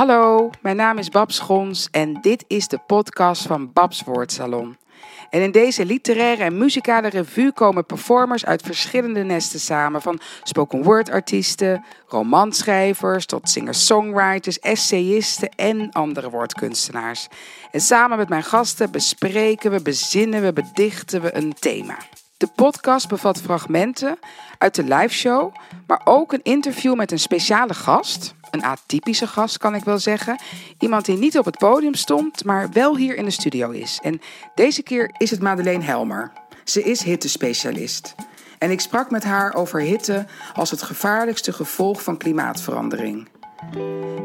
Hallo, mijn naam is Babs Schons en dit is de podcast van Babs Woordsalon. En in deze literaire en muzikale revue komen performers uit verschillende nesten samen. Van spoken word artiesten, romanschrijvers tot singer-songwriters, essayisten en andere woordkunstenaars. En samen met mijn gasten bespreken we, bezinnen we, bedichten we een thema. De podcast bevat fragmenten uit de liveshow, maar ook een interview met een speciale gast. Een atypische gast kan ik wel zeggen. Iemand die niet op het podium stond, maar wel hier in de studio is. En deze keer is het Madeleine Helmer. Ze is hittespecialist. En ik sprak met haar over hitte als het gevaarlijkste gevolg van klimaatverandering.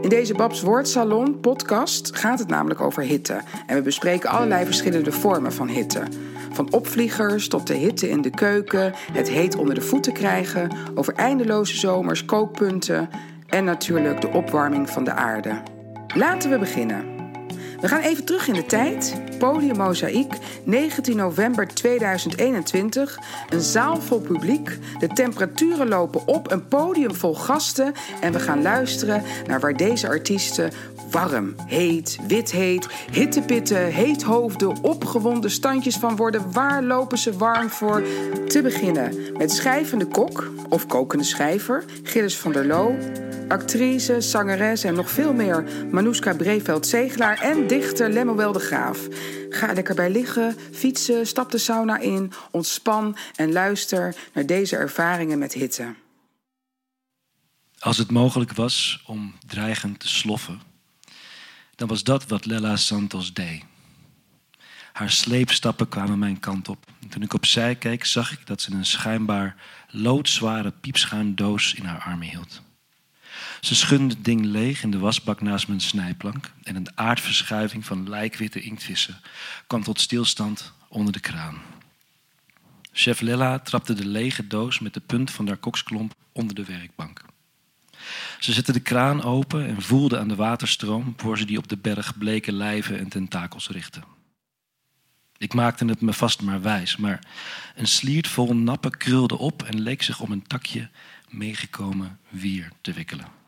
In deze Babs Woordsalon podcast gaat het namelijk over hitte. En we bespreken allerlei verschillende vormen van hitte. Van opvliegers tot de hitte in de keuken, het heet onder de voeten krijgen, over eindeloze zomers, kookpunten en natuurlijk de opwarming van de aarde. Laten we beginnen. We gaan even terug in de tijd. Podium Mozaïek, 19 november 2021. Een zaal vol publiek. De temperaturen lopen op. Een podium vol gasten. En we gaan luisteren naar waar deze artiesten warm, heet, wit heet, hittepitten, heethoofden, opgewonden standjes van worden. Waar lopen ze warm voor? Te beginnen met schrijvende kok of kokende schrijver, Gilles van der Loo actrice, zangeres en nog veel meer Manouska Breveld-Zegelaar en dichter Lemuel de Graaf. Ga lekker bij liggen, fietsen, stap de sauna in, ontspan en luister naar deze ervaringen met hitte. Als het mogelijk was om dreigend te sloffen, dan was dat wat Lella Santos deed. Haar sleepstappen kwamen mijn kant op. En toen ik opzij keek, zag ik dat ze een schijnbaar loodzware piepschuimdoos in haar armen hield. Ze schudde het ding leeg in de wasbak naast mijn snijplank en een aardverschuiving van lijkwitte inktvissen kwam tot stilstand onder de kraan. Chef Lella trapte de lege doos met de punt van haar koksklomp onder de werkbank. Ze zette de kraan open en voelde aan de waterstroom voor ze die op de berg bleke lijven en tentakels richtte. Ik maakte het me vast maar wijs, maar een sliert vol nappen krulde op en leek zich om een takje meegekomen wier te wikkelen.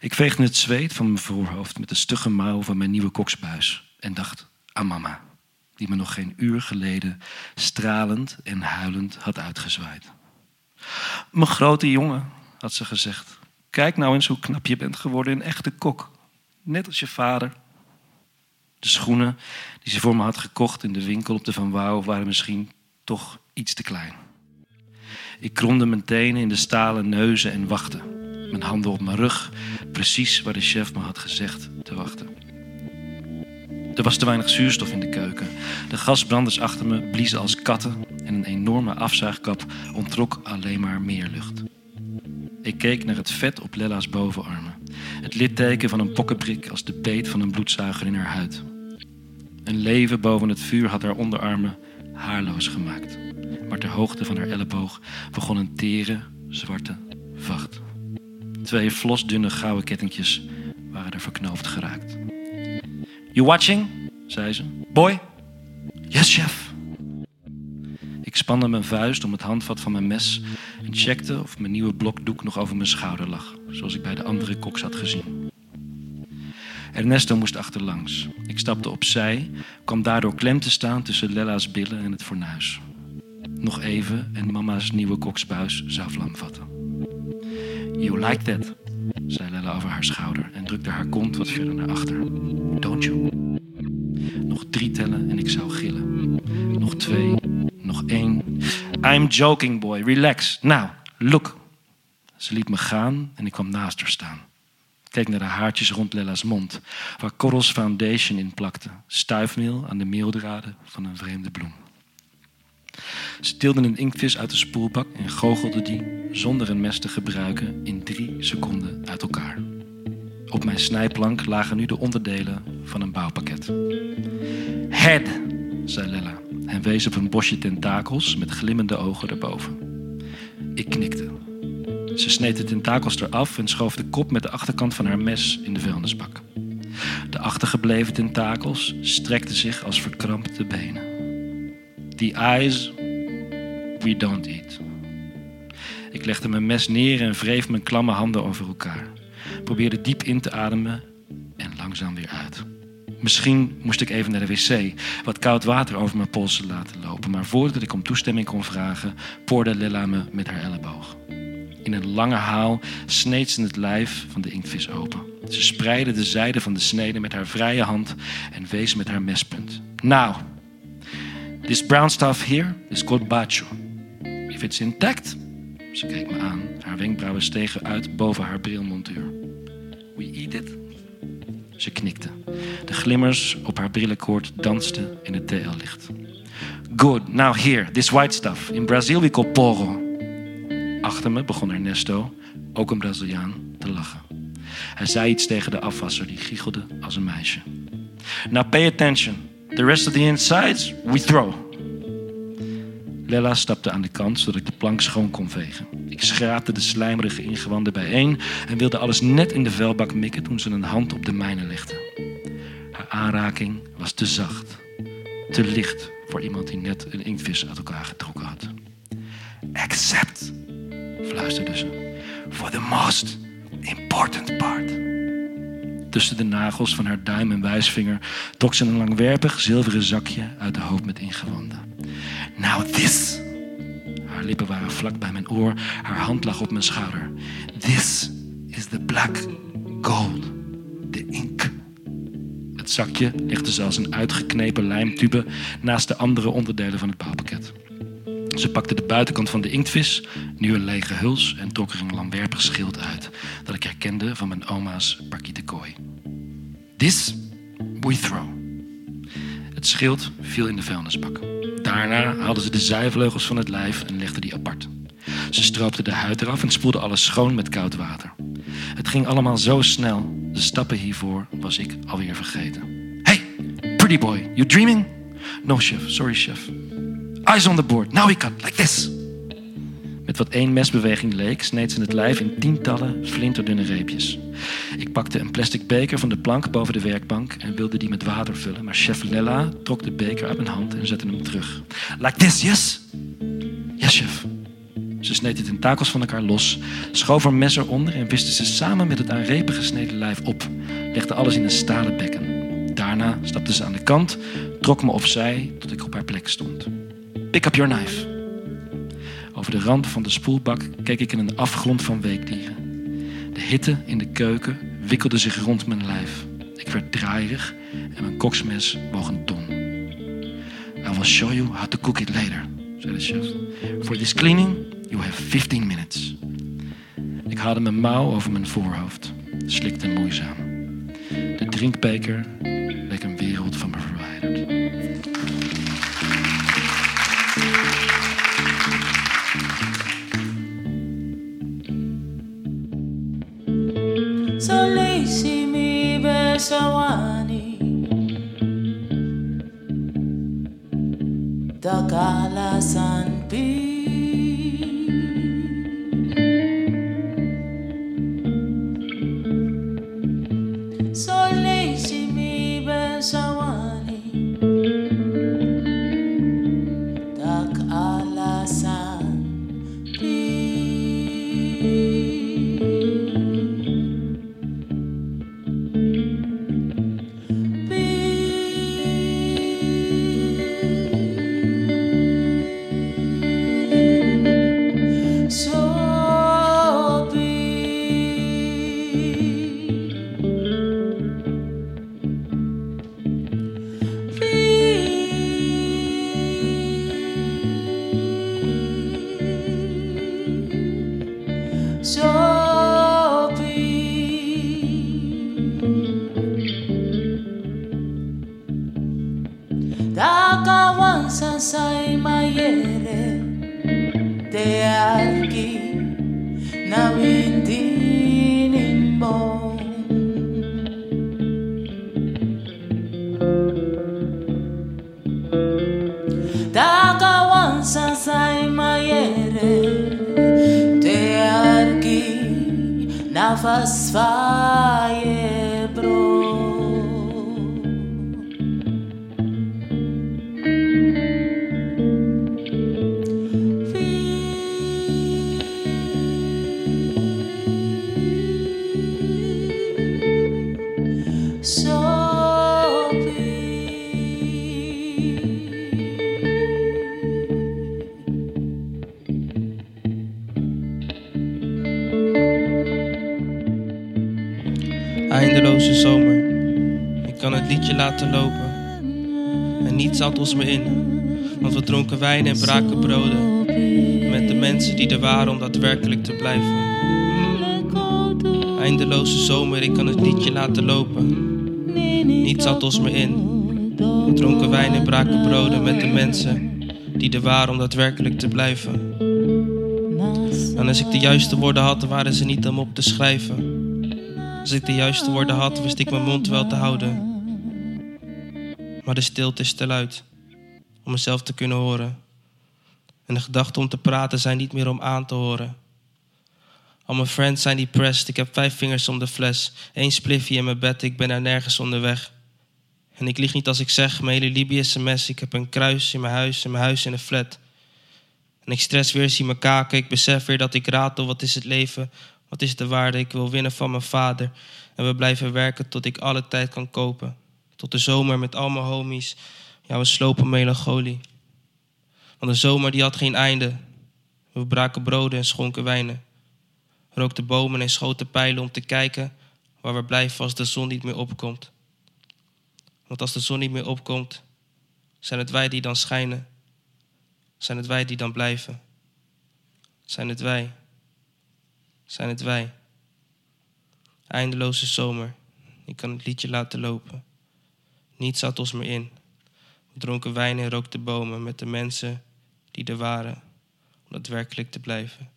Ik veegde het zweet van mijn voorhoofd met de stugge mouw van mijn nieuwe koksbuis en dacht aan mama, die me nog geen uur geleden stralend en huilend had uitgezwaaid. Mijn grote jongen, had ze gezegd, kijk nou eens hoe knap je bent geworden in echte kok, net als je vader. De schoenen die ze voor me had gekocht in de winkel op de Van Wouw waren misschien toch iets te klein. Ik kromde mijn tenen in de stalen neuzen en wachtte. Mijn handen op mijn rug, precies waar de chef me had gezegd te wachten. Er was te weinig zuurstof in de keuken. De gasbranders achter me bliezen als katten en een enorme afzuigkap ontrok alleen maar meer lucht. Ik keek naar het vet op Lella's bovenarmen. Het litteken van een pokkenprik als de beet van een bloedzuiger in haar huid. Een leven boven het vuur had haar onderarmen haarloos gemaakt maar ter hoogte van haar elleboog begon een tere, zwarte vacht. Twee flosdunne gouden kettingjes waren er verknoofd geraakt. You watching? zei ze. Boy? Yes, chef. Ik spande mijn vuist om het handvat van mijn mes en checkte of mijn nieuwe blokdoek nog over mijn schouder lag, zoals ik bij de andere koks had gezien. Ernesto moest achterlangs. Ik stapte opzij, kwam daardoor klem te staan tussen Lella's billen en het fornuis. Nog even en mama's nieuwe koksbuis zou vlam vatten. You like that, zei Lella over haar schouder en drukte haar kont wat verder naar achter. Don't you? Nog drie tellen en ik zou gillen. Nog twee, nog één. I'm joking, boy. Relax. Now, look. Ze liet me gaan en ik kwam naast haar staan. Keek naar de haartjes rond Lella's mond, waar korrels foundation in plakte. Stuifmeel aan de meeldraden van een vreemde bloem. Ze tilde een inktvis uit de spoelbak en goochelde die, zonder een mes te gebruiken, in drie seconden uit elkaar. Op mijn snijplank lagen nu de onderdelen van een bouwpakket. Head, zei Lella en wees op een bosje tentakels met glimmende ogen erboven. Ik knikte. Ze sneed de tentakels eraf en schoof de kop met de achterkant van haar mes in de vuilnisbak. De achtergebleven tentakels strekten zich als verkrampte benen. The eyes we don't eat. Ik legde mijn mes neer en wreef mijn klamme handen over elkaar. probeerde diep in te ademen en langzaam weer uit. Misschien moest ik even naar de wc, wat koud water over mijn polsen laten lopen. Maar voordat ik om toestemming kon vragen, poorde Lilla me met haar elleboog. In een lange haal sneed ze het lijf van de inktvis open. Ze spreidde de zijde van de snede met haar vrije hand en wees met haar mespunt. Now, this brown stuff here is called bacho. If it's intact, ze keek me aan. Haar wenkbrauwen stegen uit boven haar brilmontuur. We eat it? Ze knikte. De glimmers op haar brillenkoord dansten in het TL-licht. Good, now here, this white stuff. In Brazil we call poro. Achter me begon Ernesto, ook een Braziliaan, te lachen. Hij zei iets tegen de afwasser, die giechelde als een meisje. Now pay attention. The rest of the insides we throw. Lella stapte aan de kant zodat ik de plank schoon kon vegen. Ik schraapte de slijmerige ingewanden bijeen en wilde alles net in de vuilbak mikken toen ze een hand op de mijne legde. Haar aanraking was te zacht, te licht voor iemand die net een inktvis uit elkaar getrokken had. Accept, fluisterde ze, for the most important part. Tussen de nagels van haar duim en wijsvinger trok ze een langwerpig zilveren zakje uit de hoop met ingewanden. Now this. Haar lippen waren vlak bij mijn oor, haar hand lag op mijn schouder. This is the black gold, the ink. Het zakje legde ze als een uitgeknepen lijmtube naast de andere onderdelen van het bouwpakket. Ze pakte de buitenkant van de inktvis, nu een lege huls, en trok er een langwerpig schild uit dat ik herkende van mijn oma's kooi. This we throw. Het schild viel in de vuilnisbak. Daarna haalden ze de zijvleugels van het lijf en legden die apart. Ze stroopten de huid eraf en spoelden alles schoon met koud water. Het ging allemaal zo snel. De stappen hiervoor was ik alweer vergeten. Hey, pretty boy, you dreaming? No, chef. Sorry, chef. Eyes on the board. Now we cut. Like this. Met wat één mesbeweging leek, sneed ze het lijf in tientallen flinterdunne reepjes. Ik pakte een plastic beker van de plank boven de werkbank en wilde die met water vullen, maar chef Lella trok de beker uit mijn hand en zette hem terug. Like this, yes? Yes, chef. Ze sneed de tentakels van elkaar los, schoof er mes eronder en wiste ze samen met het aan repen gesneden lijf op. Legde alles in een stalen bekken. Daarna stapte ze aan de kant, trok me opzij tot ik op haar plek stond. Pick up your knife. Over de rand van de spoelbak keek ik in een afgrond van weekdieren. De hitte in de keuken wikkelde zich rond mijn lijf. Ik werd draaierig en mijn koksmes woog een ton. I will show you how to cook it later, zei de chef. For this cleaning, you have 15 minutes. Ik haalde mijn mouw over mijn voorhoofd, slikte moeizaam. De drinkbeker leek een wereld van me verwijderd. Solissimi Besawani? Takala Sanpi Solissimi na lopen. En niets had ons me in. Want we dronken wijn en braken broden. Met de mensen die er waren om daadwerkelijk te blijven. Eindeloze zomer, ik kan het liedje laten lopen. Niets had ons me in. We dronken wijn en braken broden met de mensen die er waren om daadwerkelijk te blijven. En als ik de juiste woorden had, waren ze niet om op te schrijven. Als ik de juiste woorden had, wist ik mijn mond wel te houden. Maar de stilte is te luid om mezelf te kunnen horen. En de gedachten om te praten zijn niet meer om aan te horen. Al mijn friends zijn depressed, ik heb vijf vingers om de fles. Eén spliffie in mijn bed, ik ben er nergens onderweg. En ik lieg niet als ik zeg, mijn hele Libië is een mes. Ik heb een kruis in mijn huis en mijn huis in een flat. En ik stress weer, zie mijn kaken. Ik besef weer dat ik ratel. Wat is het leven? Wat is de waarde? Ik wil winnen van mijn vader. En we blijven werken tot ik alle tijd kan kopen. Tot de zomer met al mijn homies. Ja, we slopen melancholie. Want de zomer die had geen einde. We braken broden en schonken wijnen. Rookten bomen en schoten pijlen om te kijken waar we blijven als de zon niet meer opkomt. Want als de zon niet meer opkomt, zijn het wij die dan schijnen. Zijn het wij die dan blijven? Zijn het wij? Zijn het wij? Eindeloze zomer, ik kan het liedje laten lopen. Niets zat ons meer in. We dronken wijn en rookten bomen met de mensen die er waren om daadwerkelijk te blijven.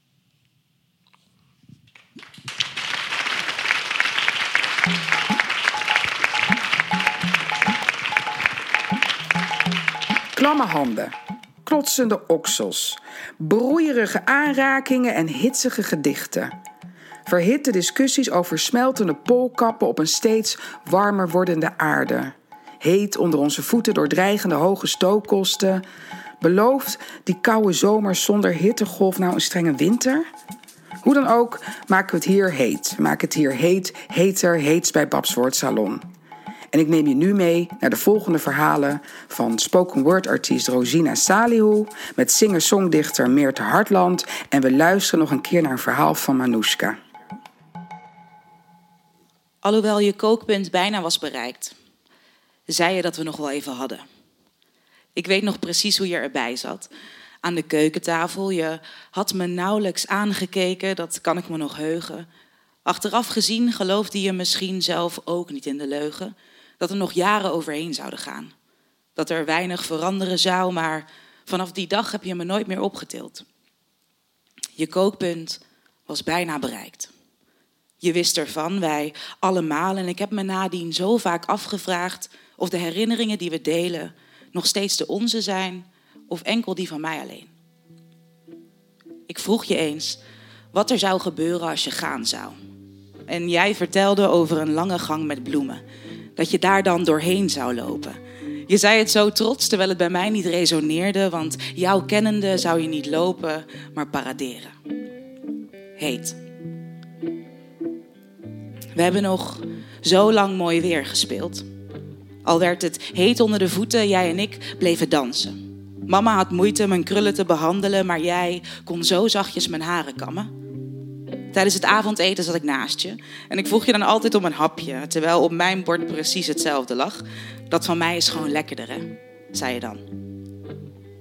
Klamme handen, klotsende oksels, broeierige aanrakingen en hitsige gedichten. Verhitte discussies over smeltende poolkappen op een steeds warmer wordende aarde. Heet onder onze voeten door dreigende hoge stookkosten. Belooft die koude zomer zonder hittegolf nou een strenge winter? Hoe dan ook, maken we het hier heet. Maken het hier heet, heter, heets bij Babs Salon. En ik neem je nu mee naar de volgende verhalen van spoken word artiest Rosina Salihu met singer-songdichter Meerte Hartland en we luisteren nog een keer naar een verhaal van Manoushka. Alhoewel je kookpunt bijna was bereikt, zei je dat we nog wel even hadden. Ik weet nog precies hoe je erbij zat. Aan de keukentafel. Je had me nauwelijks aangekeken, dat kan ik me nog heugen. Achteraf gezien geloofde je misschien zelf ook niet in de leugen dat er nog jaren overheen zouden gaan. Dat er weinig veranderen zou, maar vanaf die dag heb je me nooit meer opgetild. Je kookpunt was bijna bereikt. Je wist ervan, wij allemaal, en ik heb me nadien zo vaak afgevraagd of de herinneringen die we delen nog steeds de onze zijn of enkel die van mij alleen. Ik vroeg je eens wat er zou gebeuren als je gaan zou. En jij vertelde over een lange gang met bloemen dat je daar dan doorheen zou lopen. Je zei het zo trots, terwijl het bij mij niet resoneerde, want jouw kennende zou je niet lopen, maar paraderen. Heet. We hebben nog zo lang mooi weer gespeeld. Al werd het heet onder de voeten, jij en ik bleven dansen. Mama had moeite mijn krullen te behandelen, maar jij kon zo zachtjes mijn haren kammen. Tijdens het avondeten zat ik naast je en ik vroeg je dan altijd om een hapje, terwijl op mijn bord precies hetzelfde lag. Dat van mij is gewoon lekkerder, hè? zei je dan.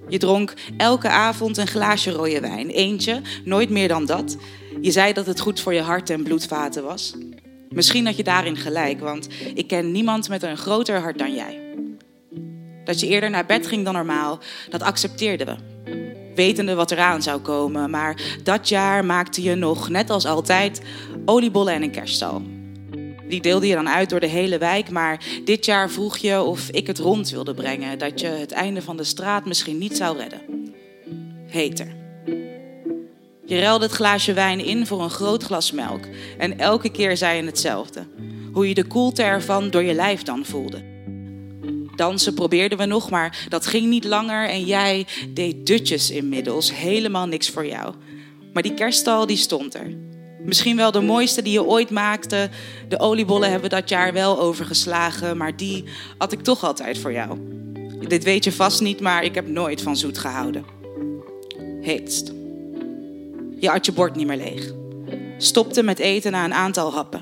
Je dronk elke avond een glaasje rode wijn, eentje, nooit meer dan dat. Je zei dat het goed voor je hart en bloedvaten was. Misschien had je daarin gelijk, want ik ken niemand met een groter hart dan jij. Dat je eerder naar bed ging dan normaal, dat accepteerden we wetende wat eraan zou komen. Maar dat jaar maakte je nog, net als altijd, oliebollen en een kerststal. Die deelde je dan uit door de hele wijk, maar dit jaar vroeg je of ik het rond wilde brengen. Dat je het einde van de straat misschien niet zou redden. Heter. Je ruilde het glaasje wijn in voor een groot glas melk. En elke keer zei je hetzelfde. Hoe je de koelte ervan door je lijf dan voelde. Dansen probeerden we nog, maar dat ging niet langer. En jij deed dutjes inmiddels. Helemaal niks voor jou. Maar die kerststal, die stond er. Misschien wel de mooiste die je ooit maakte. De oliebollen hebben we dat jaar wel overgeslagen, maar die had ik toch altijd voor jou. Dit weet je vast niet, maar ik heb nooit van zoet gehouden. Heetst. Je had je bord niet meer leeg. Stopte met eten na een aantal happen.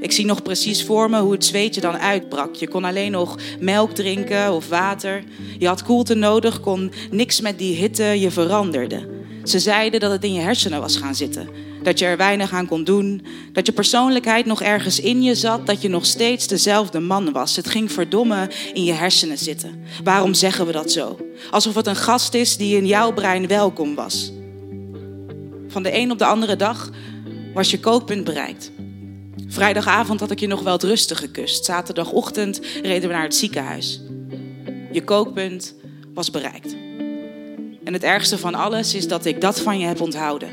Ik zie nog precies voor me hoe het zweetje dan uitbrak. Je kon alleen nog melk drinken of water. Je had koelte nodig, kon niks met die hitte, je veranderde. Ze zeiden dat het in je hersenen was gaan zitten. Dat je er weinig aan kon doen. Dat je persoonlijkheid nog ergens in je zat. Dat je nog steeds dezelfde man was. Het ging verdomme in je hersenen zitten. Waarom zeggen we dat zo? Alsof het een gast is die in jouw brein welkom was. Van de een op de andere dag was je kookpunt bereikt. Vrijdagavond had ik je nog wel rustig gekust. Zaterdagochtend reden we naar het ziekenhuis. Je kookpunt was bereikt. En het ergste van alles is dat ik dat van je heb onthouden.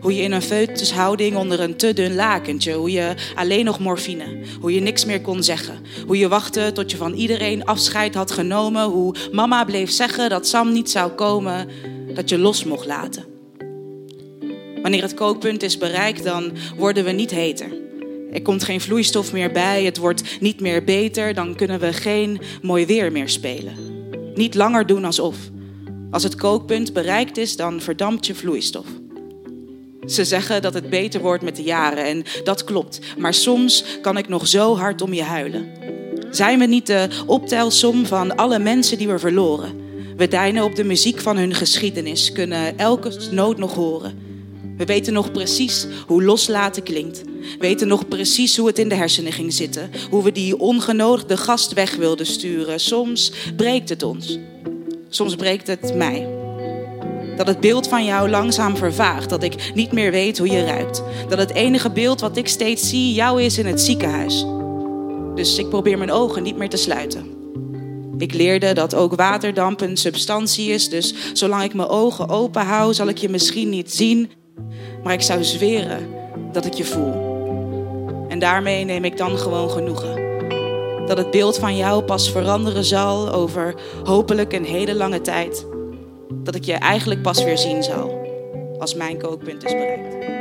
Hoe je in een foetushouding onder een te dun lakentje, hoe je alleen nog morfine, hoe je niks meer kon zeggen, hoe je wachtte tot je van iedereen afscheid had genomen, hoe mama bleef zeggen dat Sam niet zou komen, dat je los mocht laten. Wanneer het kookpunt is bereikt, dan worden we niet heter. Er komt geen vloeistof meer bij, het wordt niet meer beter, dan kunnen we geen mooi weer meer spelen. Niet langer doen alsof. Als het kookpunt bereikt is, dan verdampt je vloeistof. Ze zeggen dat het beter wordt met de jaren en dat klopt. Maar soms kan ik nog zo hard om je huilen. Zijn we niet de optelsom van alle mensen die we verloren? We deinen op de muziek van hun geschiedenis, kunnen elke noot nog horen. We weten nog precies hoe loslaten klinkt. Weten nog precies hoe het in de hersenen ging zitten. Hoe we die ongenodigde gast weg wilden sturen. Soms breekt het ons. Soms breekt het mij. Dat het beeld van jou langzaam vervaagt. Dat ik niet meer weet hoe je ruikt. Dat het enige beeld wat ik steeds zie jou is in het ziekenhuis. Dus ik probeer mijn ogen niet meer te sluiten. Ik leerde dat ook waterdamp een substantie is. Dus zolang ik mijn ogen open hou, zal ik je misschien niet zien. Maar ik zou zweren dat ik je voel. En daarmee neem ik dan gewoon genoegen. Dat het beeld van jou pas veranderen zal over hopelijk een hele lange tijd. Dat ik je eigenlijk pas weer zien zal als mijn kookpunt is bereikt.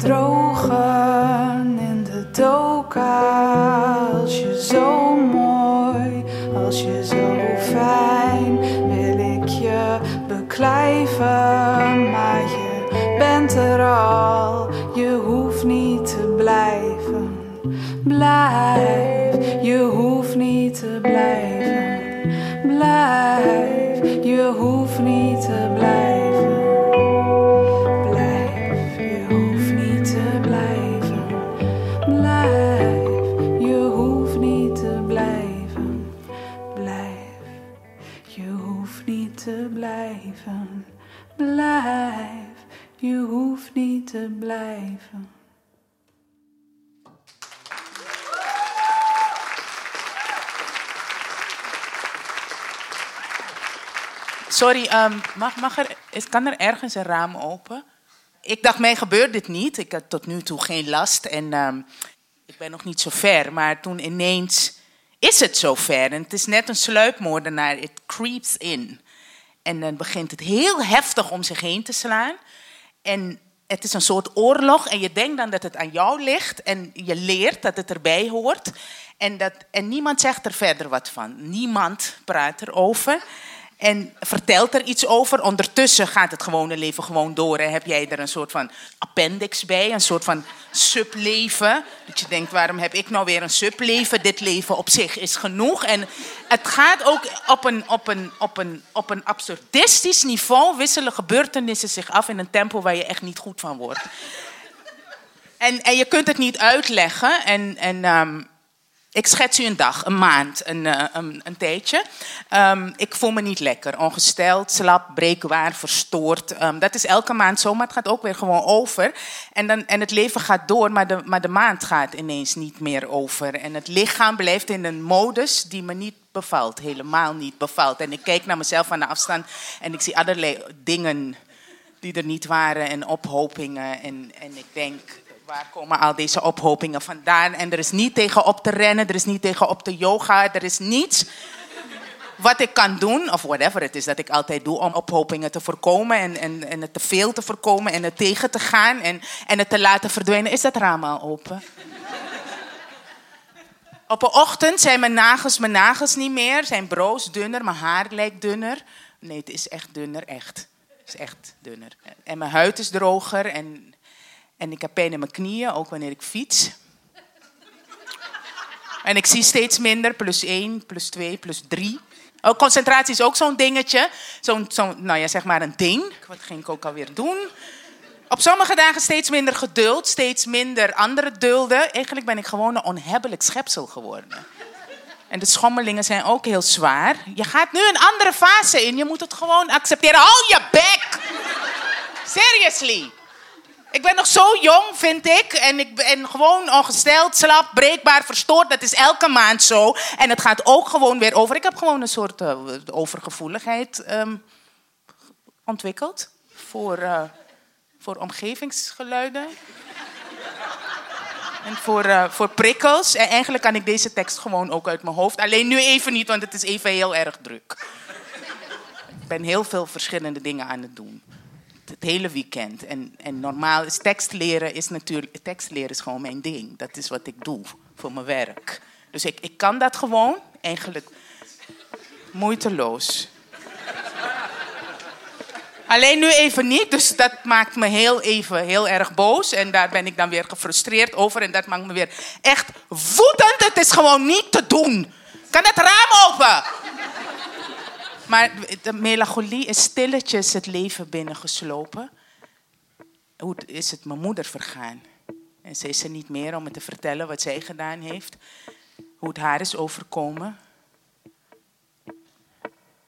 Drogen in de doka. Als je zo mooi, als je zo fijn, wil ik je beklijven. Maar je bent er al, je hoeft niet te blijven. Blijf, je hoeft niet te blijven. Blijf, je hoeft niet Sorry, ehm, mag, er, is, kan er ergens een raam open? Ik dacht, mij gebeurt dit niet. Ik had tot nu toe geen last en ehm, ik ben nog niet zo ver. Maar toen ineens is het zo ver. En het is net een sluipmoordenaar. Het creeps in. En dan begint het heel heftig om zich heen te slaan. En het is een soort oorlog. En je denkt dan dat het aan jou ligt. En je leert dat het erbij hoort. En, dat, en niemand zegt er verder wat van. Niemand praat erover. En vertelt er iets over. Ondertussen gaat het gewone leven gewoon door. En heb jij er een soort van appendix bij. Een soort van subleven. Dat je denkt, waarom heb ik nou weer een subleven? Dit leven op zich is genoeg. En het gaat ook op een, op een, op een, op een absurdistisch niveau. Wisselen gebeurtenissen zich af in een tempo waar je echt niet goed van wordt. En, en je kunt het niet uitleggen. En, en ehm, ik schets u een dag, een maand, een, uh, een, een tijdje. Um, ik voel me niet lekker. Ongesteld, slap, breekbaar, verstoord. Um, dat is elke maand zo, maar het gaat ook weer gewoon over. En, dan, en het leven gaat door, maar de, maar de maand gaat ineens niet meer over. En het lichaam blijft in een modus die me niet bevalt. Helemaal niet bevalt. En ik kijk naar mezelf aan de afstand en ik zie allerlei dingen die er niet waren. En ophopingen. En, en ik denk, waar komen al deze ophopingen vandaan? En er is niet tegen op te rennen, er is niet tegen op te yoga, er is niets wat ik kan doen, of whatever het is dat ik altijd doe, om ophopingen te voorkomen en, en, en het te veel te voorkomen en het tegen te gaan en, en het te laten verdwijnen. Is dat raam al open? Op een ochtend zijn mijn nagels mijn nagels niet meer, zijn broos dunner, mijn haar lijkt dunner. Nee, het is echt dunner, echt. Het is echt dunner. En mijn huid is droger en, en ik heb pijn in mijn knieën, ook wanneer ik fiets. En ik zie steeds minder, plus één, plus twee, plus drie. Oh, concentratie is ook zo'n dingetje. Zo'n, zo'n, nou ja, zeg maar een ding. Wat ging ik ook alweer doen? Op sommige dagen steeds minder geduld, steeds minder andere dulden. Eigenlijk ben ik gewoon een onhebbelijk schepsel geworden. En de schommelingen zijn ook heel zwaar. Je gaat nu een andere fase in. Je moet het gewoon accepteren. Hou je bek! Seriously. Ik ben nog zo jong, vind ik. En ik ben gewoon ongesteld, slap, breekbaar, verstoord. Dat is elke maand zo. En het gaat ook gewoon weer over. Ik heb gewoon een soort uh, overgevoeligheid um, ontwikkeld. Voor, uh, voor omgevingsgeluiden. En voor, uh, voor prikkels. En eigenlijk kan ik deze tekst gewoon ook uit mijn hoofd. Alleen nu even niet, want het is even heel erg druk. ik ben heel veel verschillende dingen aan het doen het hele weekend. En, en normaal is tekst leren is natuurlijk... Tekst leren is gewoon mijn ding. Dat is wat ik doe voor mijn werk. Dus ik, ik kan dat gewoon eigenlijk moeiteloos. Alleen nu even niet, dus dat maakt me heel even heel erg boos. En daar ben ik dan weer gefrustreerd over. En dat maakt me weer echt woedend. Het is gewoon niet te doen. Kan het raam open? Maar de melancholie is stilletjes het leven binnengeslopen. Hoe is het mijn moeder vergaan? En ze is er niet meer om me te vertellen wat zij gedaan heeft. Hoe het haar is overkomen.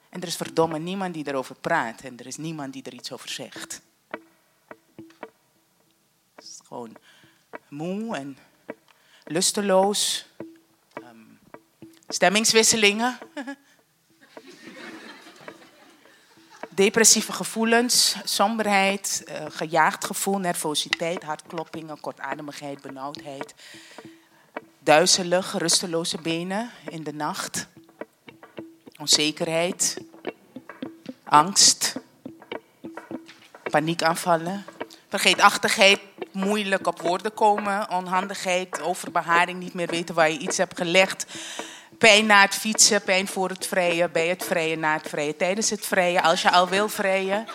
En er is verdomme niemand die erover praat. En er is niemand die er iets over zegt. Het is gewoon moe en lusteloos. Um, stemmingswisselingen. depressieve gevoelens, somberheid, uh, gejaagd gevoel, nervositeit, hartkloppingen, kortademigheid, benauwdheid. Duizelig, rusteloze benen in de nacht. Onzekerheid, angst, paniekaanvallen, vergeetachtigheid, moeilijk op woorden komen, onhandigheid, overbeharing, niet meer weten waar je iets hebt gelegd Pijn na het fietsen, pijn voor het vrijen, bij het vrijen, na het vrijen, tijdens het vrijen, als je al wil vrijen.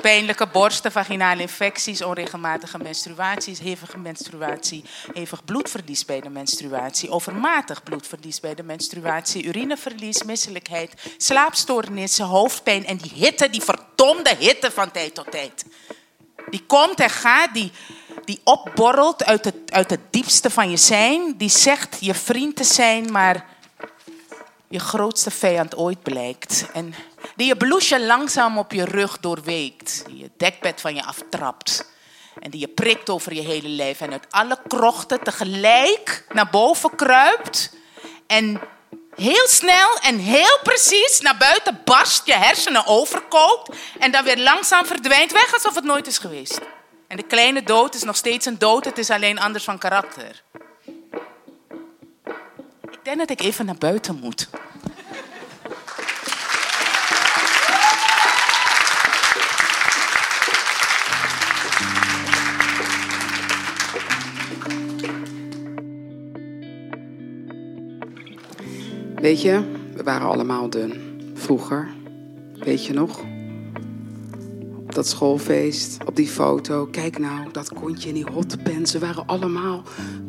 Pijnlijke borsten, vaginale infecties, onregelmatige menstruaties, hevige menstruatie, hevig bloedverlies bij de menstruatie, overmatig bloedverlies bij de menstruatie, urineverlies, misselijkheid, slaapstoornissen, hoofdpijn en die hitte, die verdomde hitte van tijd tot tijd. Die komt en gaat, die, die opborrelt uit het, uit het diepste van je zijn. Die zegt je vriend te zijn, maar je grootste vijand ooit blijkt. En die je blouseje langzaam op je rug doorweekt. Die je dekbed van je aftrapt. En die je prikt over je hele lijf. En uit alle krochten tegelijk naar boven kruipt. En heel snel en heel precies naar buiten barst, je hersenen overkookt. En dan weer langzaam verdwijnt weg alsof het nooit is geweest. En de kleine dood is nog steeds een dood, het is alleen anders van karakter. Ik denk dat ik even naar buiten moet. Weet je, we waren allemaal dun. Vroeger. Weet je nog? Dat schoolfeest, op die foto. Kijk nou, dat kontje in die hotpen. Ze waren allemaal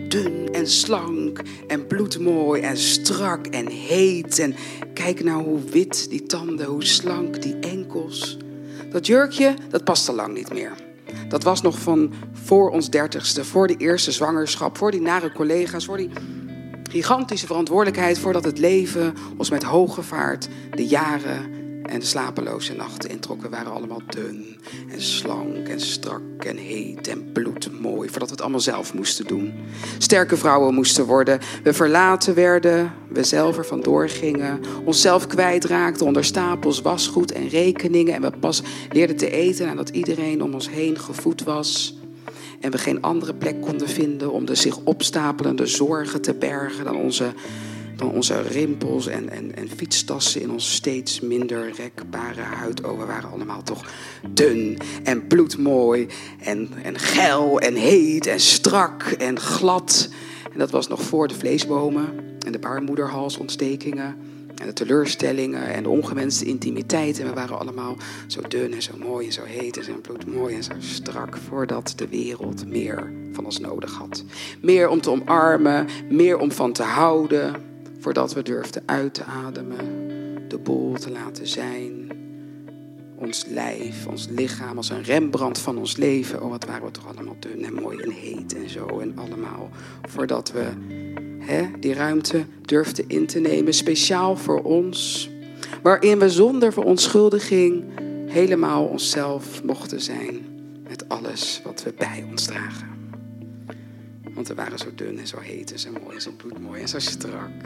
dun en slank en bloedmooi en strak en heet. En kijk nou hoe wit die tanden, hoe slank die enkels. Dat jurkje, dat paste lang niet meer. Dat was nog van voor ons dertigste, voor de eerste zwangerschap, voor die nare collega's, voor die gigantische verantwoordelijkheid voordat het leven ons met hoge vaart de jaren en de slapeloze nachten introkken waren allemaal dun en slank en strak en heet en bloedmooi, voordat we het allemaal zelf moesten doen. Sterke vrouwen moesten worden, we verlaten werden, we zelf er vandoor gingen, onszelf kwijtraakten onder stapels wasgoed en rekeningen en we pas leerden te eten nadat iedereen om ons heen gevoed was. En we geen andere plek konden vinden om de zich opstapelende zorgen te bergen dan onze dan onze rimpels en, en, en fietstassen in ons steeds minder rekbare huid. Oh, we waren allemaal toch dun en bloedmooi en, en geil en heet en strak en glad. En dat was nog voor de vleesbomen en de baarmoederhalsontstekingen en de teleurstellingen en de ongewenste intimiteit. En we waren allemaal zo dun en zo mooi en zo heet en zo bloedmooi en zo strak voordat de wereld meer van ons nodig had. Meer om te omarmen, meer om van te houden, voordat we durfden uit te ademen, de boel te laten zijn. Ons lijf, ons lichaam als een Rembrandt van ons leven. Oh, wat waren we toch allemaal dun en mooi en heet en zo en allemaal. Voordat we hè, die ruimte durfden in te nemen, speciaal voor ons. Waarin we zonder verontschuldiging helemaal onszelf mochten zijn. Met alles wat we bij ons dragen. Want we waren zo dun en zo heet en zo mooi en zo bloedmooi en zo strak.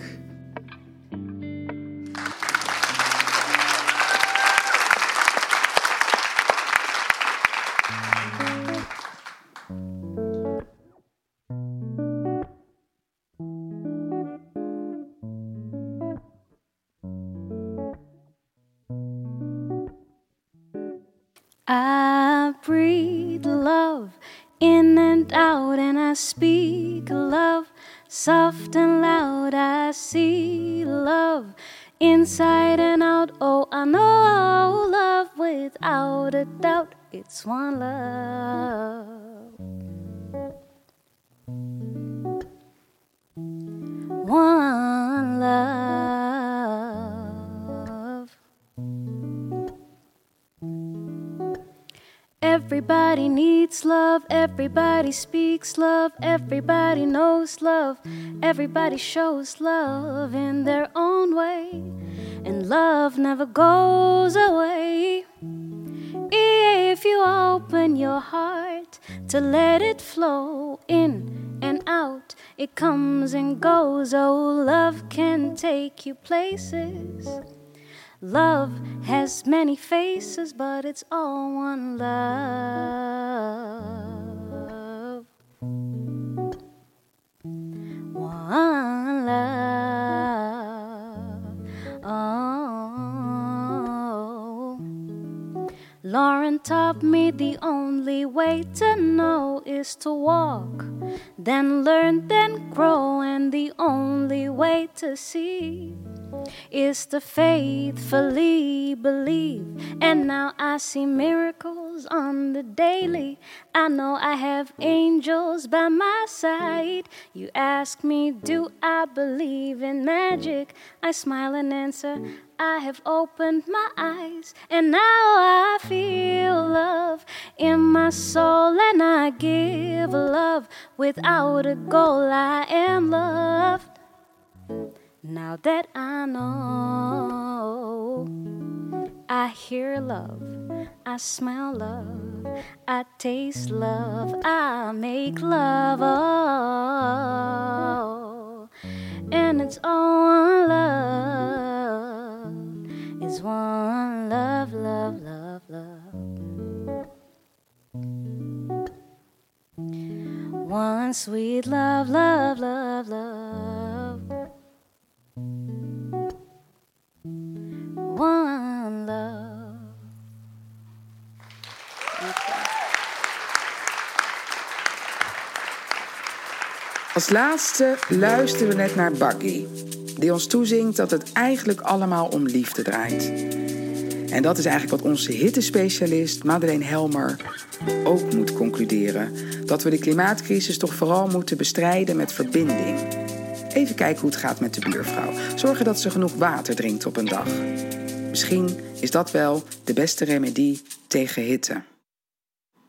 Speaks love, everybody knows love, everybody shows love in their own way, and love never goes away. If you open your heart to let it flow in and out, it comes and goes. Oh, love can take you places. Love has many faces, but it's all one love. One love. Oh. Lauren taught me the only way to know is to walk, then learn, then grow, and the only way to see is to faithfully believe. And now I see miracles on the daily. I know I have angels by my side. You ask me, do I believe in magic? I smile and answer, I have opened my eyes, and now I feel love in my soul, and I give love without a goal. I am loved. Now that I know, I hear love, I smell love, I taste love, I make love, oh, and it's all love, it's one love, love, love, love. One sweet love, love, love, love. One love. Als laatste luisteren we net naar Buggy, die ons toezingt dat het eigenlijk allemaal om liefde draait. En dat is eigenlijk wat onze hittespecialist Madeleine Helmer ook moet concluderen. Dat we de klimaatcrisis toch vooral moeten bestrijden met verbinding. Even kijken hoe het gaat met de buurvrouw. Zorgen dat ze genoeg water drinkt op een dag. Misschien is dat wel de beste remedie tegen hitte.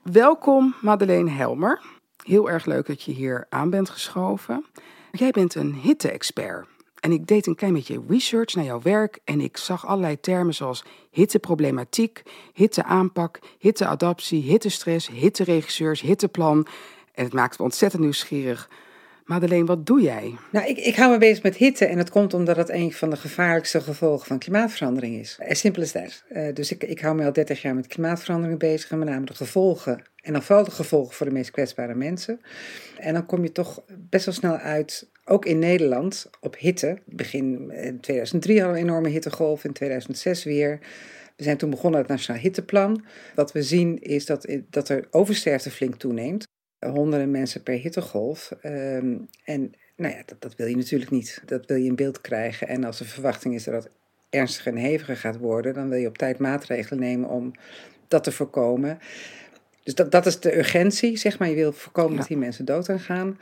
Welkom Madeleine Helmer. Heel erg leuk dat je hier aan bent geschoven. Jij bent een hitte-expert. En ik deed een klein beetje research naar jouw werk en ik zag allerlei termen zoals hitteproblematiek, hitteaanpak, hitteadaptie, hittestress, hitteregisseurs, hitteplan. En het maakt me ontzettend nieuwsgierig. Madeleine, wat doe jij? Nou, ik, ik hou me bezig met hitte en dat komt omdat het een van de gevaarlijkste gevolgen van klimaatverandering is. As simple as that. Uh, dus ik, ik hou me al 30 jaar met klimaatverandering bezig en met name de gevolgen. En dan vooral de gevolgen voor de meest kwetsbare mensen. En dan kom je toch best wel snel uit, ook in Nederland, op hitte. Begin 2003 hadden we een enorme hittegolf, in 2006 weer. We zijn toen begonnen het Nationaal Hitteplan. Wat we zien is dat, dat er oversterfte flink toeneemt honderden mensen per hittegolf. Um, en Nou ja, dat, dat wil je natuurlijk niet. Dat wil je in beeld krijgen. En als de verwachting is dat het ernstiger en heviger gaat worden, dan wil je op tijd maatregelen nemen om dat te voorkomen. Dus dat, dat is de urgentie, zeg maar. Je wil voorkomen Ja. dat die mensen dood aan gaan.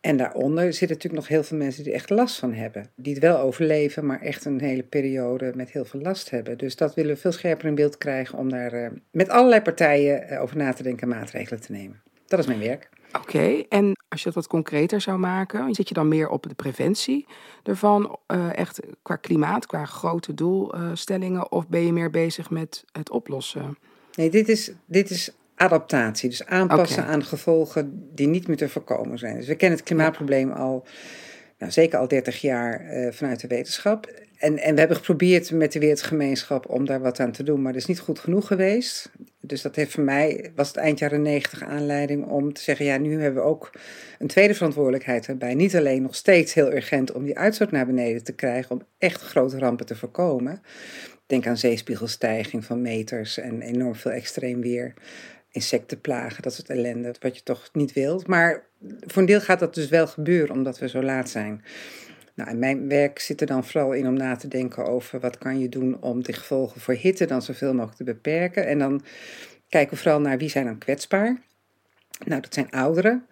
En daaronder zitten natuurlijk nog heel veel mensen die er echt last van hebben. Die het wel overleven, maar echt een hele periode met heel veel last hebben. Dus dat willen we veel scherper in beeld krijgen om daar eh, met allerlei partijen eh, over na te denken en maatregelen te nemen. Dat is mijn werk. Oké, en als je het wat concreter zou maken, zit je dan meer op de preventie ervan, eh, echt qua klimaat, qua grote doelstellingen, of ben je meer bezig met het oplossen? Nee, dit is, dit is adaptatie. Dus aanpassen aan gevolgen die niet meer te voorkomen zijn. Dus we kennen het klimaatprobleem al, nou, zeker al 30 jaar eh, vanuit de wetenschap. En, en we hebben geprobeerd met de wereldgemeenschap om daar wat aan te doen, maar dat is niet goed genoeg geweest. Dus dat heeft voor mij, was het eind jaren 90 aanleiding om te zeggen, ja, nu hebben we ook een tweede verantwoordelijkheid erbij. Niet alleen nog steeds heel urgent om die uitstoot naar beneden te krijgen, om echt grote rampen te voorkomen. Denk aan zeespiegelstijging van meters en enorm veel extreem weer, insectenplagen, dat soort ellende, wat je toch niet wilt. Maar voor een deel gaat dat dus wel gebeuren, omdat we zo laat zijn. Nou, en mijn werk zit er dan vooral in om na te denken over wat kan je doen om de gevolgen voor hitte dan zoveel mogelijk te beperken. En dan kijken we vooral naar wie zijn dan kwetsbaar. Nou, dat zijn ouderen.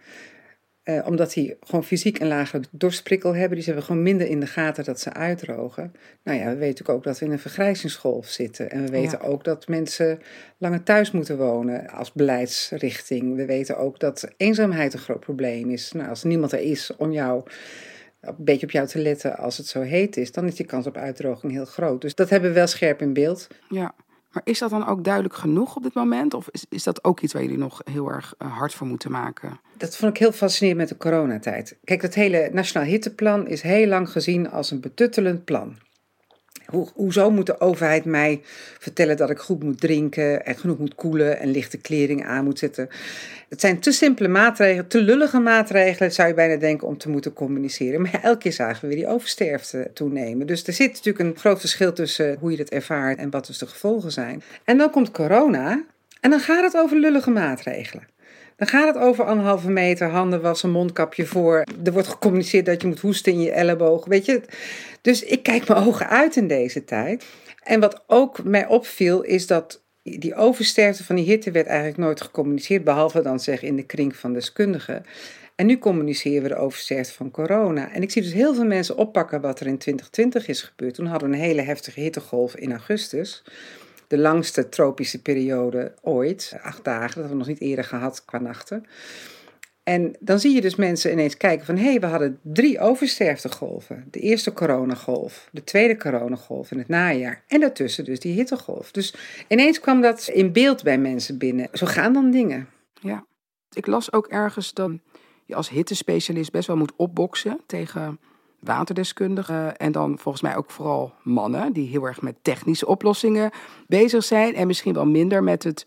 Eh, omdat die gewoon fysiek een lagere dorstprikkel hebben. Die hebben gewoon minder in de gaten dat ze uitdrogen. Nou ja, we weten natuurlijk ook dat we in een vergrijzingsgolf zitten. En we weten ook dat mensen langer thuis moeten wonen als beleidsrichting. We weten ook dat eenzaamheid een groot probleem is. Nou, als niemand er is om jou een beetje op jou te letten als het zo heet is, dan is die kans op uitdroging heel groot. Dus dat hebben we wel scherp in beeld. Ja, maar is dat dan ook duidelijk genoeg op dit moment? Of is, is dat ook iets waar jullie nog heel erg eh, hard voor moeten maken? Dat vond ik heel fascinerend met de coronatijd. Kijk, dat hele Nationaal Hitteplan is heel lang gezien als een betuttelend plan. Hoe, hoezo moet de overheid mij vertellen dat ik goed moet drinken en genoeg moet koelen en lichte kleding aan moet zetten? Het zijn te simpele maatregelen, te lullige maatregelen, zou je bijna denken, om te moeten communiceren. Maar elke keer zagen we weer die oversterfte toenemen. Dus er zit natuurlijk een groot verschil tussen hoe je het ervaart en wat dus de gevolgen zijn. En dan komt corona en dan gaat het over lullige maatregelen. Dan gaat het over anderhalve meter, handen wassen, mondkapje voor. Er wordt gecommuniceerd dat je moet hoesten in je elleboog. Weet je? Dus ik kijk mijn ogen uit in deze tijd. En wat ook mij opviel, is dat die oversterfte van die hitte werd eigenlijk nooit gecommuniceerd. Behalve dan zeg in de kring van deskundigen. En nu communiceren we de oversterfte van corona. En ik zie dus heel veel mensen oppakken wat er in 2020 is gebeurd. Toen hadden we een hele heftige hittegolf in augustus de langste tropische periode ooit. Acht dagen, dat hebben we nog niet eerder gehad qua nachten. En dan zie je dus mensen ineens kijken van... hé, hey, we hadden drie oversterftegolven. De eerste coronagolf, de tweede coronagolf in het najaar... en daartussen dus die hittegolf. Dus ineens kwam dat in beeld bij mensen binnen. Zo gaan dan dingen. Ja. Ik las ook ergens dat je als hittespecialist best wel moet opboksen tegen waterdeskundigen. En dan volgens mij ook vooral mannen die heel erg met technische oplossingen bezig zijn. En misschien wel minder met het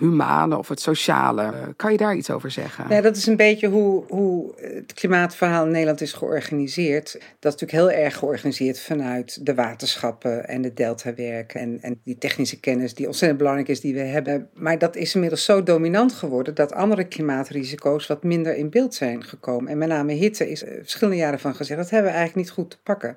humane of het sociale. Eh, Kan je daar iets over zeggen? Ja, dat is een beetje hoe, hoe het klimaatverhaal in Nederland is georganiseerd. Dat is natuurlijk heel erg georganiseerd vanuit de waterschappen en de deltawerk. En, en die technische kennis die ontzettend belangrijk is die we hebben. Maar dat is inmiddels zo dominant geworden dat andere klimaatrisico's wat minder in beeld zijn gekomen. En met name hitte is er verschillende jaren van gezegd. Dat hebben we eigenlijk niet goed te pakken.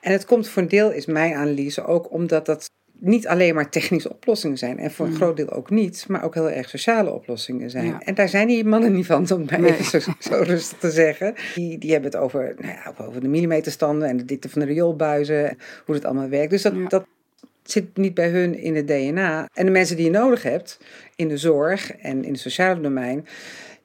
En het komt voor een deel, is mijn analyse, ook omdat dat niet alleen maar technische oplossingen zijn. En voor een groot deel ook niet, maar ook heel erg sociale oplossingen zijn. Ja. En daar zijn die mannen niet van, om het maar Nee. even zo, zo rustig te zeggen. Die, die hebben het over, nou ja, over de millimeterstanden en de dikte van de rioolbuizen. Hoe dat allemaal werkt. Dus dat, Ja. dat zit niet bij hun in het DNA. En de mensen die je nodig hebt in de zorg en in het sociale domein.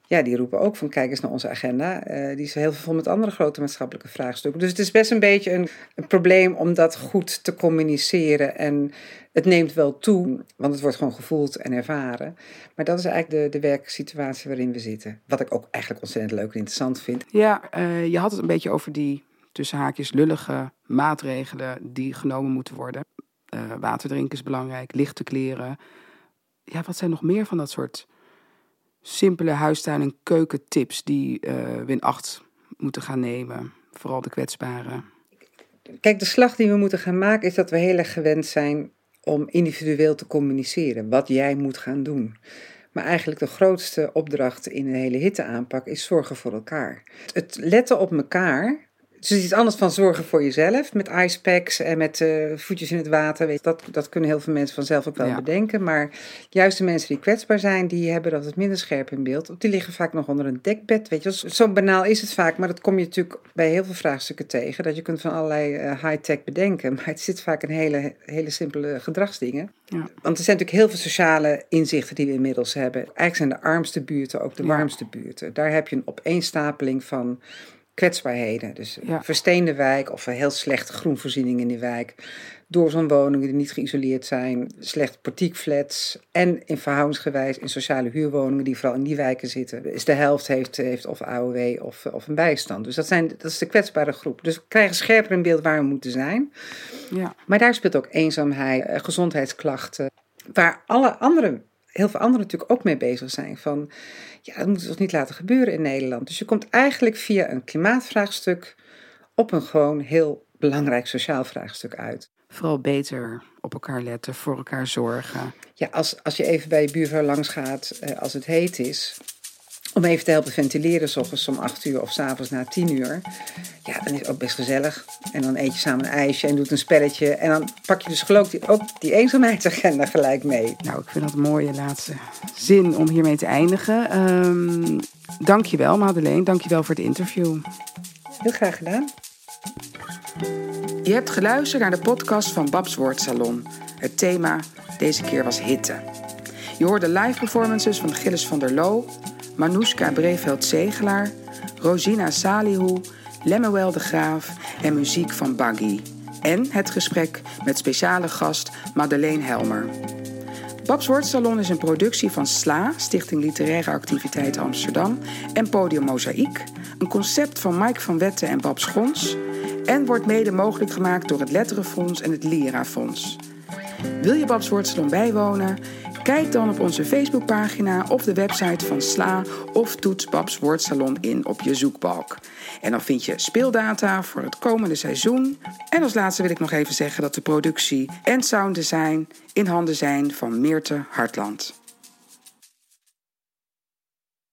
Ja, die roepen ook van kijk eens naar onze agenda. Eh, die is heel veel met andere grote maatschappelijke vraagstukken. Dus het is best een beetje een, probleem om dat goed te communiceren. En het neemt wel toe, want het wordt gewoon gevoeld en ervaren. Maar dat is eigenlijk de, de werksituatie waarin we zitten. Wat ik ook eigenlijk ontzettend leuk en interessant vind. Ja, eh, je had het een beetje over die tussen haakjes lullige maatregelen die genomen moeten worden. Eh, water drinken is belangrijk, lichte kleren. Ja, wat zijn nog meer van dat soort simpele huistuin- en keukentips die eh, we in acht moeten gaan nemen? Vooral de kwetsbaren. Kijk, de slag die we moeten gaan maken is dat we heel erg gewend zijn om individueel te communiceren. Wat jij moet gaan doen. Maar eigenlijk de grootste opdracht in de hele hitteaanpak is zorgen voor elkaar. Het letten op elkaar het is iets anders van zorgen voor jezelf. Met icepacks en met uh, voetjes in het water. Weet, dat, dat kunnen heel veel mensen vanzelf ook wel Ja. bedenken. Maar juist de mensen die kwetsbaar zijn, die hebben dat het minder scherp in beeld. Die liggen vaak nog onder een dekbed. Weet je, zo- banaal is het vaak. Maar dat kom je natuurlijk bij heel veel vraagstukken tegen. Dat je kunt van allerlei eh, high-tech bedenken. Maar het zit vaak in hele, hele simpele gedragsdingen. Ja. Want er zijn natuurlijk heel veel sociale inzichten die we inmiddels hebben. Eigenlijk zijn de armste buurten ook de Ja. warmste buurten. Daar heb je een opeenstapeling van kwetsbaarheden. Dus Ja. versteende wijk of een heel slechte groenvoorziening in die wijk. Doorzonwoningen die niet geïsoleerd zijn. Slecht portiekflats. En in verhoudingsgewijs in sociale huurwoningen die vooral in die wijken zitten. Dus de helft heeft, heeft of AOW of, of een bijstand. Dus dat, zijn, dat is de kwetsbare groep. Dus we krijgen scherper in beeld waar we moeten zijn. Ja. Maar daar speelt ook eenzaamheid, eh, gezondheidsklachten. Waar alle andere, heel veel anderen natuurlijk ook mee bezig zijn. Van, ja, dat moeten we toch niet laten gebeuren in Nederland. Dus je komt eigenlijk via een klimaatvraagstuk op een gewoon heel belangrijk sociaal vraagstuk uit. Vooral beter op elkaar letten, voor elkaar zorgen. Ja, als, als je even bij je buurvrouw langs gaat eh, als het heet is. Om even te helpen ventileren, s ochtends om 8 uur of s avonds na 10 uur. Ja, dan is het ook best gezellig. En dan eet je samen een ijsje en doet een spelletje. En dan pak je dus geloof ik ook die eenzaamheidsagenda gelijk mee. Nou, ik vind dat een mooie laatste zin om hiermee te eindigen. Ehm dankjewel, Madeleine. Dankjewel voor het interview. Heel graag gedaan. Je hebt geluisterd naar de podcast van Babs Woordsalon. Het thema deze keer was hitte. Je hoorde live performances van Gilles van der Loo, Manoushka Breveld-Zegelaar, Rosina Salihu, Lemuel de Graaf en muziek van Baggy. En het gesprek met speciale gast Madeleine Helmer. Babs Woordsalon is een productie van SLA, Stichting Literaire Activiteiten Amsterdam, en Podium Mozaïek, een concept van Mike van Wetten en Babs Gons, en wordt mede mogelijk gemaakt door het Letterenfonds en het Lira-fonds. Wil je Babs Woordsalon bijwonen? Kijk dan op onze Facebookpagina of de website van SLA of toets Babs Woordsalon in op je zoekbalk. En dan vind je speeldata voor het komende seizoen. En als laatste wil ik nog even zeggen dat de productie en sounddesign in handen zijn van Meerte Hartland.